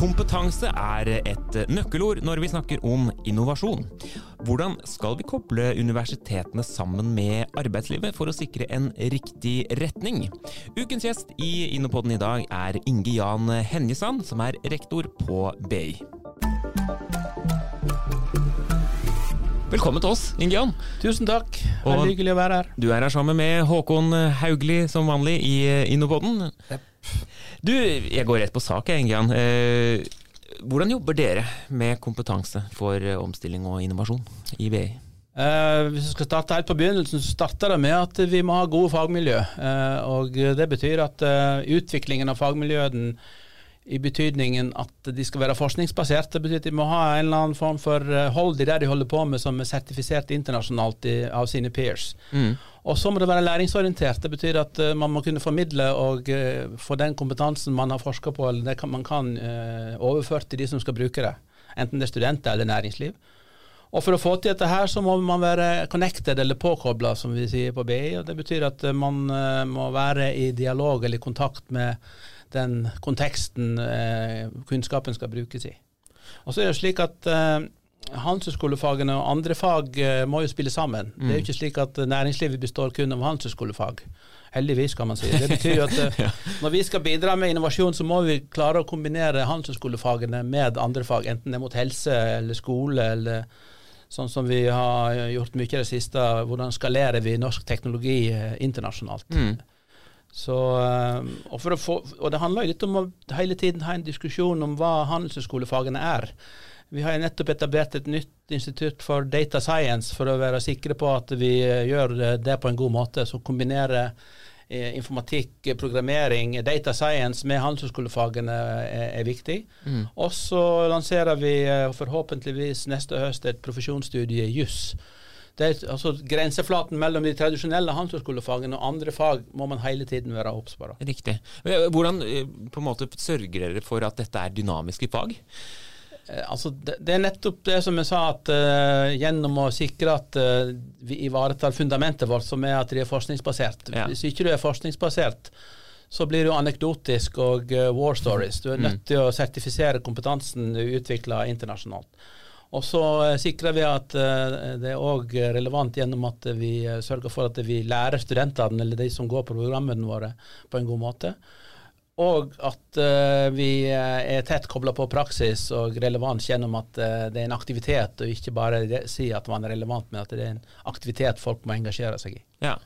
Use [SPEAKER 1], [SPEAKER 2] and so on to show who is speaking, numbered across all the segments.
[SPEAKER 1] Kompetanse er et nøkkelord når vi snakker om innovasjon. Hvordan skal vi koble universitetene sammen med arbeidslivet for å sikre en riktig retning? Ukens gjest i Innopoden i dag er Inge Jan Henjesand, som er rektor på BI. Velkommen til oss, Inge Jan.
[SPEAKER 2] Tusen takk. Veldig hyggelig å være her.
[SPEAKER 1] Du er her sammen med Håkon Haugli som vanlig i Innopoden. Yep. Du, jeg går rett på sak, jeg, Ingian. Eh, hvordan jobber dere med kompetanse for omstilling og innovasjon i BI?
[SPEAKER 2] Eh, hvis vi skal starte helt på begynnelsen, så starter det med at vi må ha gode fagmiljø. Eh, og Det betyr at eh, utviklingen av fagmiljøene i betydningen at de skal være forskningsbasert. Det betyr at de må ha en eller annen form for eh, hold i det de holder på med som er sertifisert internasjonalt i, av sine peers. Mm. Og så må det være læringsorientert. Det betyr at uh, man må kunne formidle og uh, få den kompetansen man har forska på, eller det kan, man kan uh, overføre til de som skal bruke det. Enten det er studenter eller næringsliv. Og For å få til dette her, så må man være connected eller påkobla, som vi sier på BI. og Det betyr at man må være i dialog eller kontakt med den konteksten kunnskapen skal brukes i. Og så er det slik at handelshøyskolefagene og andre fag uh, må jo spille sammen. Mm. Det er jo ikke slik at næringslivet består kun av handelshøyskolefag. Heldigvis, kan man si. Det betyr jo at ja. når vi skal bidra med innovasjon, så må vi klare å kombinere handelshøyskolefagene med andre fag, enten det er mot helse eller skole eller sånn som vi har gjort mye i det siste. Hvordan skalerer vi norsk teknologi internasjonalt? Mm. Så, og, få, og, det handler jo litt om å hele tiden ha en diskusjon om hva handelshøyskolefagene er. Vi har nettopp etablert et nytt institutt for data science for å være sikre på at vi eh, gjør det på en god måte. Så kombinere eh, informatikk, programmering, data science med handelshøyskolefagene er, er, viktig. Mm. Og så lanserer vi eh, forhåpentligvis neste høst et profesjonsstudie i juss. Altså Grenseflaten mellom de tradisjonelle handelshøyskolefagene og andre fag må man hele tiden være obs på.
[SPEAKER 1] Riktig. Hvordan på en måte sørger dere for at dette er dynamiske fag?
[SPEAKER 2] Eh, altså det, det, er nettopp det som jeg sa, at uh, gjennom å sikre at uh, vi ivaretar fundamentet vårt, som er at de er forskningsbasert. Ja. Hvis ikke du er forskningsbasert, så blir det jo anekdotisk og uh, war stories. Du er nødt mm. til å sertifisere kompetansen du utvikler internasjonalt. Og så sikrer vi at det er òg relevant gjennom at vi sørger for at vi lærer studentene, eller de som går på programmene våre, på en god måte og at vi eh, er tett kobla på praksis og relevans gjennom at det er en aktivitet, og ikke bare si at man er relevant, men at det er en aktivitet folk må engasjere seg i.
[SPEAKER 1] Ja.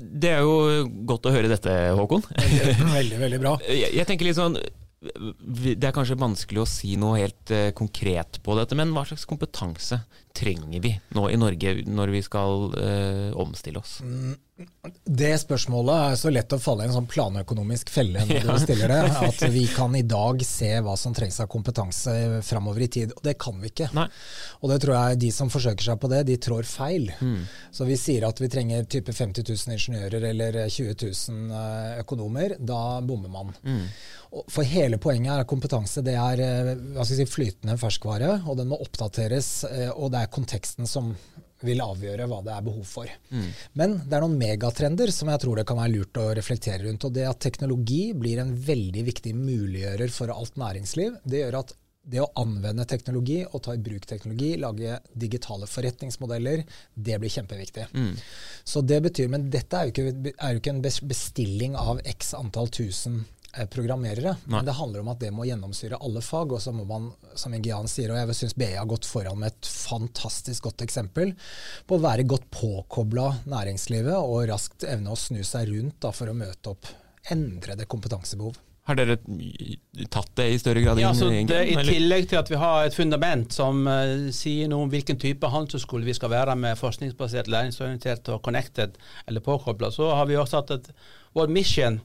[SPEAKER 1] Det er jo godt å høre dette, Håkon.
[SPEAKER 3] Veldig, veldig, veldig bra.
[SPEAKER 1] Jeg, jeg tenker litt sånn det er kanskje vanskelig å si noe helt uh, konkret på dette, men hva slags kompetanse trenger vi nå i Norge når vi skal eh, omstille oss?
[SPEAKER 3] Det spørsmålet er så lett å falle i en sånn planøkonomisk felle når ja. du stiller det. At vi kan i dag se hva som trengs av kompetanse framover i tid. Og det kan vi ikke. Nei. Og det tror jeg de som forsøker seg på det, de trår feil. Mm. Så vi sier at vi trenger type 50 000 ingeniører eller 20 000 eh, økonomer. Da bommer man. Mm. For hele poenget er kompetanse. Det er eh, si, flytende ferskvare, og den må oppdateres. Eh, og det er konteksten som vil avgjøre hva det er behov for. Mm. Men det er noen megatrender som jeg tror det kan være lurt å reflektere rundt. og Det at teknologi blir en veldig viktig muliggjører for alt næringsliv, det gjør at det å anvende teknologi og ta i bruk teknologi, lage digitale forretningsmodeller, det blir kjempeviktig. Mm. Så det betyr, Men dette er jo, ikke, er jo ikke en bestilling av x antall tusen programmerere. Nei. Men det handler om at det må gjennomsyre alle fag. Og så må man, som Ingian sier, og jeg syns BI har gått foran med et fantastisk godt eksempel på å være godt påkobla næringslivet og raskt evne å snu seg rundt da, for å møte opp endrede kompetansebehov.
[SPEAKER 1] Har dere tatt det i større grad
[SPEAKER 2] ja, inn? i det, I tillegg til at vi har et fundament som uh, sier noe om hvilken type handelshøyskole vi skal være med forskningsbasert, læringsorientert og connected eller påkobla, så har vi også hatt et, vår mission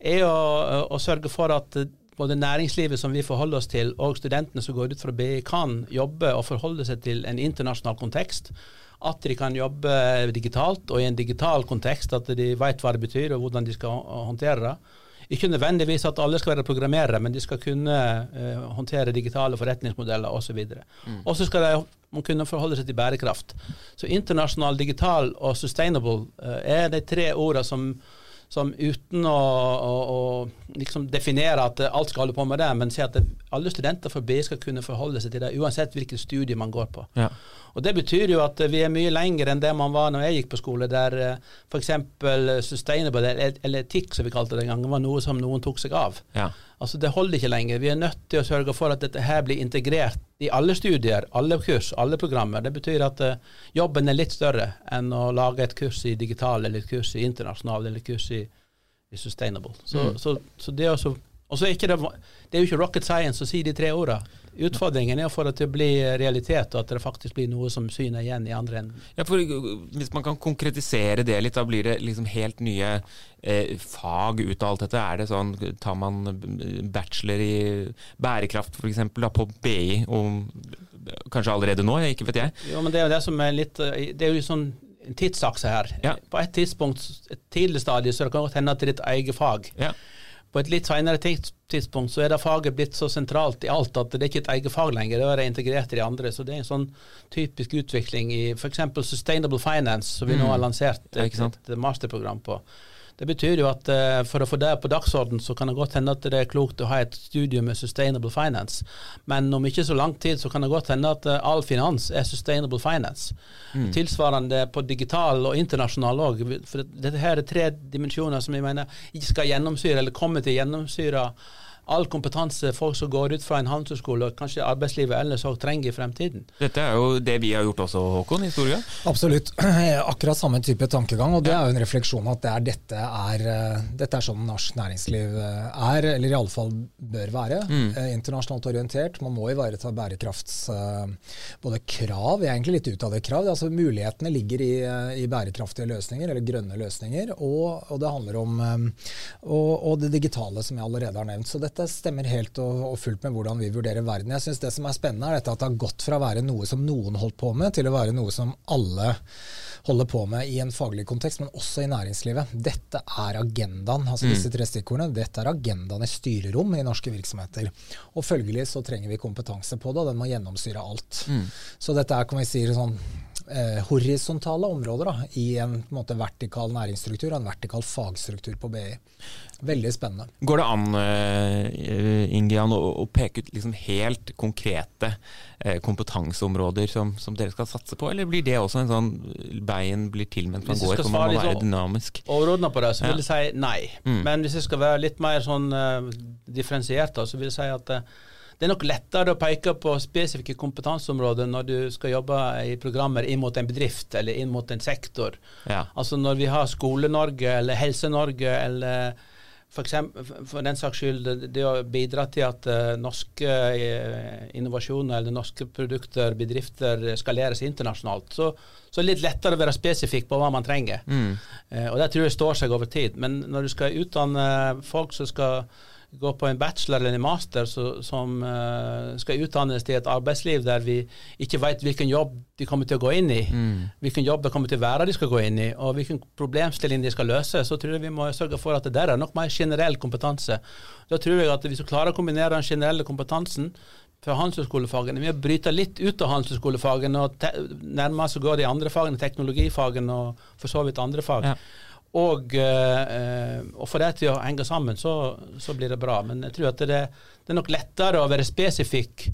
[SPEAKER 2] er å, å sørge for at både næringslivet som vi forholder oss til, og studentene som går ut fra BI, kan jobbe og forholde seg til en internasjonal kontekst. At de kan jobbe digitalt, og i en digital kontekst, at de vet hva det betyr og hvordan de skal håndtere det. Ikke nødvendigvis at alle skal være programmerere, men de skal kunne uh, håndtere digitale forretningsmodeller osv. Mm. Og så skal de man kunne forholde seg til bærekraft. Så internasjonal, digital og sustainable uh, er de tre ordene som som uten å, å, å liksom definere at alt skal holde på med det, men si at det, alle studenter for BI skal kunne forholde seg til det, uansett hvilket studie man går på. Ja. Og Det betyr jo at vi er mye lenger enn det man var når jeg gikk på skole, der eh, f.eks. sustainable, eller etikk som vi kalte det den gangen, var noe som noen tok seg av. Ja. Altså Det holder ikke lenger. Vi er nødt til å sørge for at dette her blir integrert i alle studier, alle kurs, alle programmer. Det betyr at uh, jobben er litt større enn å lage et kurs i digital, eller et kurs i internasjonal, eller et kurs i, i sustainable. Så, mm. så, så det også og så er det, det er jo ikke rocket science å si de tre ordene. Utfordringen er å få det til å bli realitet, og at det faktisk blir noe som syner igjen i andre enden.
[SPEAKER 1] Ja, for Hvis man kan konkretisere det litt, da blir det liksom helt nye eh, fag ut av alt dette. Er det sånn, Tar man bachelor i bærekraft f.eks. på BI, og kanskje allerede nå, ikke vet jeg?
[SPEAKER 2] Jo, men Det er jo det som er litt Det er jo sånn en tidsakse her. Ja. På et tidspunkt, et tidlig stadie, så det kan godt hende at det er ditt eget fag. Ja på et litt senere tidspunkt så er det faget blitt så sentralt i alt at det er ikke et eget fag lenger. Det er integrert i de andre. Så det er en sånn typisk utvikling i f.eks. Sustainable Finance, som vi nå har mm. lansert et, et masterprogram på. Det betyr jo at uh, for å få det på dagsorden, så kan det godt hende at det er klokt å ha et studium med sustainable finance. Men om ikke så lang tid så kan det godt hende at uh, all finans er sustainable finance. Mm. Tilsvarende på digital og internasjonal òg. For dette her er tre dimensjoner som jeg mener ikke skal gjennomsyre, eller komme til å gjennomsyre all kompetanse folk som går ut fra en handelshøyskole og kanskje arbeidslivet ellers òg trenger i fremtiden.
[SPEAKER 1] Dette er jo det vi har gjort også, Håkon, i stor grad?
[SPEAKER 3] Absolutt. Akkurat samme type tankegang. Og det er jo en refleksjon at det er, dette, er, eh, dette er sånn norsk næringsliv eh, er, eller iallfall bør være. Mm. Eh, internasjonalt orientert. Man må ivareta bærekrafts både krav, jeg er egentlig litt ut av det krav. Altså Mulighetene ligger i, i bærekraftige løsninger, eller grønne løsninger. Og, og det handler om og, og det digitale, som jeg allerede har nevnt. Så dette dette stemmer helt og, og, fullt med hvordan vi vurderer verden. Jeg synes Det som er spennende, er dette at det har gått fra å være noe som noen holdt på med, til å være noe som alle holder på med i en faglig kontekst, men også i næringslivet. Dette er agendaen, altså mm. disse tre stikkordene. Dette er agendaen i styrerom i norske virksomheter. Og følgelig så trenger vi kompetanse på det, og den må gjennomsyre alt. Mm. Så dette er, kan vi si, sånn eh, horisontale områder da, i en, en måte, vertikal næringsstruktur og en vertikal fagstruktur på BI. Veldig spennende.
[SPEAKER 1] Går det an eh, Ingian, å, å, peke ut liksom helt konkrete eh, kompetanseområder som, som, dere skal satse på, eller blir det også en sånn bein blir til mens man går, for man må være dynamisk?
[SPEAKER 2] Overordna på det, så vil jeg si nei. Mm. Men hvis jeg skal være litt mer sånn uh, differensiert, så vil jeg si at det er nok lettere å peke på spesifikke kompetanseområder når du skal jobbe i programmer inn mot en bedrift eller inn mot en sektor. Ja. Altså når vi har Skole-Norge eller Helse-Norge eller for, eksempel, for den saks skyld det, det å bidra til at uh, norske uh, innovasjoner eller norske produkter, bedrifter, skaleres internasjonalt, så, så det litt lettere å være spesifikk på hva man trenger. Mm. Uh, og Det tror jeg står seg over tid. Men når du skal utdanne folk som skal gå på en bachelor eller en master så, som uh, skal utdannes til et arbeidsliv der vi ikke vet hvilken jobb de kommer til å gå inn i, mm. hvilken jobb det kommer til å være de skal gå inn i, og hvilken problemstilling de skal løse, så tror jeg vi må sørge for at det der er nok mer generell kompetanse. Da tror jeg at hvis vi klarer å kombinere den generelle kompetansen fra handelshøyskolefagene med å bryte litt ut av handelshøyskolefagene og nærmest oss å gå de andre fagene, teknologifagene og for så vidt andre fag. Ja og, eh, og få det til å henge sammen, så, så, blir det bra. Men jeg tror at det, det er nok lettere å være spesifikk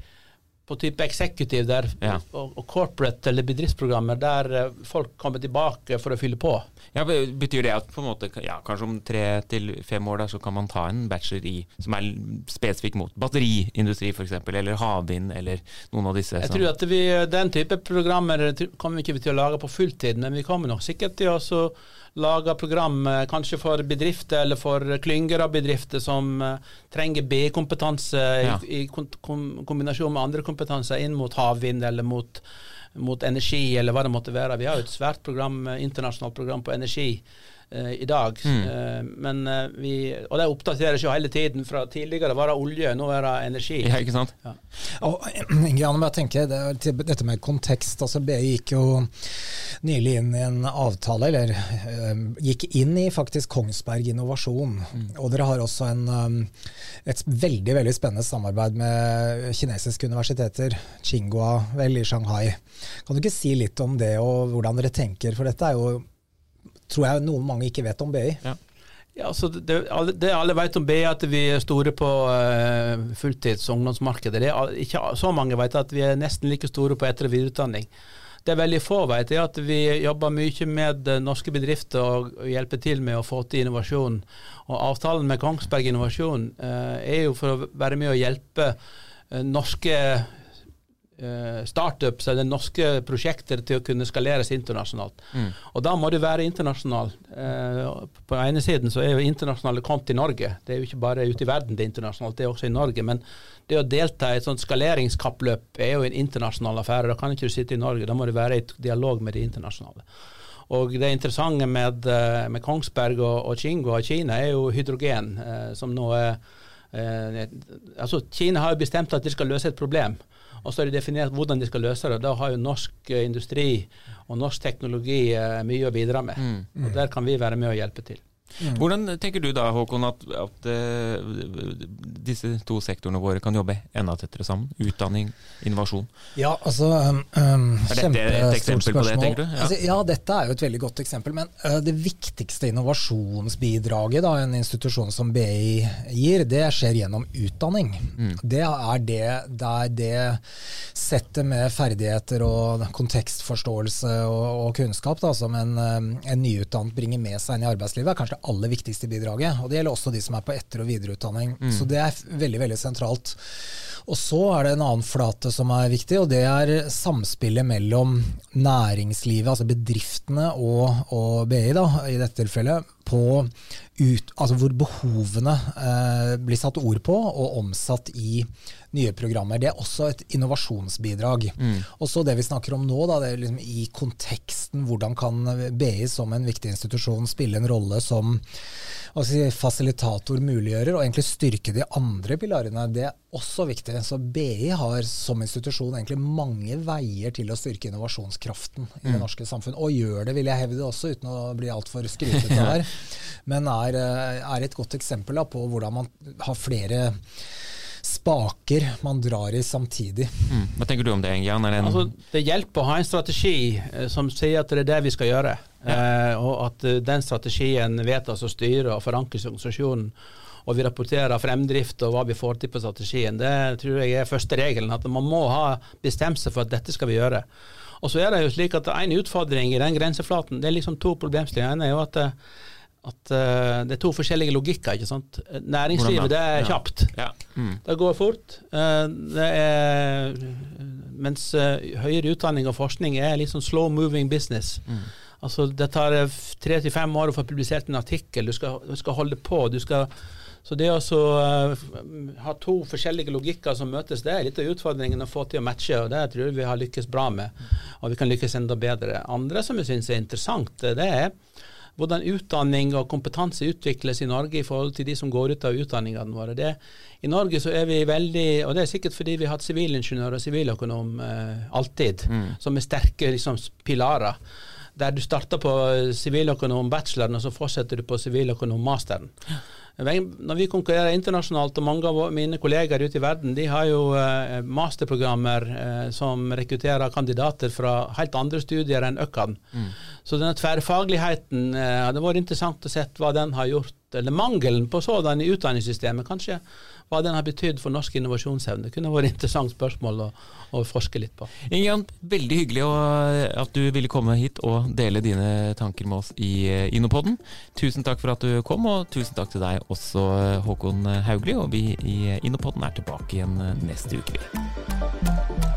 [SPEAKER 2] på type executive der, ja. og, corporate eller bedriftsprogrammer der eh, folk kommer tilbake for å fylle på.
[SPEAKER 1] Ja, Betyr det at på en måte, ja, kanskje om tre til fem år da, så kan man ta en bachelor i, som er spesifikk mot batteriindustri f.eks., eller havvind, eller noen av disse?
[SPEAKER 2] Jeg tror at vi, Den type programmer kommer vi ikke til å lage på fulltid, men vi kommer nok sikkert til å lage program kanskje for bedrifter eller for klynger av bedrifter som uh, trenger B-kompetanse ja. i, i kombinasjon med andre kompetanser inn mot havvind eller mot, mot, energi eller hva det måtte være. Vi har jo et svært program, internasjonalt program på energi i dag. Mm. Uh, men uh, vi, og det oppdateres jo hele tiden. Fra tidligere var det olje, nå er det energi.
[SPEAKER 1] Ja, ikke sant? Ja.
[SPEAKER 3] Og, jeg jeg tenker, det, dette med kontekst. altså BI gikk jo nylig inn i en avtale, eller gikk inn i faktisk Kongsberg Innovasjon. Mm. Og dere har også en, et veldig veldig spennende samarbeid med kinesiske universiteter, Chingua vel i Shanghai. Kan du ikke si litt om det og hvordan dere tenker, for dette er jo tror jeg noen mange ikke vet om BI.
[SPEAKER 2] Ja. Ja, altså det, det, alle vet om BI, at vi er store på uh, fulltids- og ungdomsmarkedet. Det er ikke så mange vet at vi er nesten like store på etter- og videreutdanning. Det er veldig få vet, er at vi jobber mye med eh, norske bedrifter og, og hjelper til med å få til innovasjon. Og Avtalen med Kongsberg Innovasjon uh, er jo for å være med å hjelpe norske startups eller norske prosjekter til å kunne skaleres internasjonalt. Mm. Og da må du være internasjonal. Uh, på den ene siden så er jo internasjonale kommet i Norge. Det er jo ikke bare ute i verden det er internasjonalt, det er også i Norge. Men det å delta i et sånt skaleringskappløp er jo en internasjonal affære. Da kan ikke du sitte i Norge, da må du være i dialog med de internasjonale. Og det interessante med, uh, med Kongsberg og, og og Kina er jo hydrogen, som nå er altså Kina har jo bestemt at de skal løse et problem. Og så er det definert hvordan de skal løse det. Da har jo norsk eh, industri og norsk teknologi eh, mye å bidra med. Mm. Og Der kan vi være med å hjelpe til.
[SPEAKER 1] Mm. Hvordan tenker du da, Håkon, at, at uh, disse to sektorene våre kan jobbe enda tettere sammen? Utdanning, innovasjon?
[SPEAKER 3] Ja, altså um,
[SPEAKER 1] Er dette et eksempel på det, tenker du?
[SPEAKER 3] Ja. Altså, ja. dette er jo et veldig godt eksempel. Men uh, det viktigste innovasjonsbidraget da, en institusjon som BI gir, det skjer gjennom utdanning. Mm. Det er det der det settet med ferdigheter og kontekstforståelse og, og kunnskap da, som en, um, en nyutdannet bringer med seg inn i arbeidslivet, er kanskje det aller viktigste bidraget. Og det gjelder også de som er på etter- og videreutdanning. Mm. Så det er veldig, veldig sentralt. Og så er det en annen flate som er viktig, og det er samspillet mellom næringslivet, altså bedriftene, og, og BI da, i dette tilfellet, på ut, altså hvor behovene eh, blir satt ord på og omsatt i nye programmer. Det er også et innovasjonsbidrag. Mm. Og så det vi snakker om nå, da, det er liksom i konteksten. Hvordan kan BI som en viktig institusjon spille en rolle som si, fasilitator, muliggjører, og egentlig styrke de andre pilarene. Det er også viktig. Så BI har som institusjon egentlig mange veier til å styrke innovasjonskraften i det mm. norske samfunn. Og gjør det, vil jeg hevde også, uten å bli altfor skrytete her. Men er, er, et godt eksempel da, på hvordan man har flere spaker man drar i samtidig.
[SPEAKER 1] Mm. Hva tenker du om det, Jan?
[SPEAKER 2] Altså, det hjelper å ha en strategi eh, som sier at det er det vi skal gjøre. Ja. Eh, og at uh, den strategien vedtas og styrer og forankres i organisasjonen. Og vi rapporterer fremdrift og hva vi får til på strategien. Det tror jeg er første regelen. At man må ha bestemt seg for at dette skal vi gjøre. Og så er det jo slik at En utfordring i den grenseflaten, det er liksom to problemstillinger. En er jo at uh, at uh, det er to forskjellige logikker. ikke sant? Næringslivet det er kjapt. Ja. Mm. Det går fort. Uh, det er, mens uh, høyere utdanning og forskning er litt sånn slow moving business. Mm. Altså Det tar tre til fem år å få publisert en artikkel. Du skal, du skal holde på. du skal så det å ha to forskjellige logikker som møtes, det er litt av utfordringen å få til å matche, og det tror jeg vi har lykkes bra med. Og vi kan lykkes enda bedre. Andre som jeg syns er interessant, det er hvordan utdanning og kompetanse utvikles i Norge i forhold til de som går ut av utdanningene våre. Det, I Norge så er vi veldig, og det er sikkert fordi vi har hatt sivilingeniør og siviløkonom eh, alltid, mm. som er sterke liksom, pilarer. Der du starter på siviløkonom-bacheloren, og så fortsetter du på siviløkonom-masteren. Når vi konkurrerer internasjonalt, og mange av mine kolleger ute i verden de har jo eh, masterprogrammer eh, som rekrutterer kandidater fra helt andre studier enn Økkan. Mm. Så denne tverrfagligheten det hadde vært interessant å se hva den har gjort, eller mangelen på sådan i utdanningssystemet, kanskje hva den har betydd for norsk innovasjonsevne. Det kunne vært et interessant spørsmål å, å forske litt på.
[SPEAKER 1] Ingian, veldig hyggelig at du ville komme hit og dele dine tanker med oss i InnoPodden. Innopoden. Tusen takk for at du kom, og tusen takk til deg også, Håkon Haugli. Og vi i Innopoden er tilbake igjen neste uke.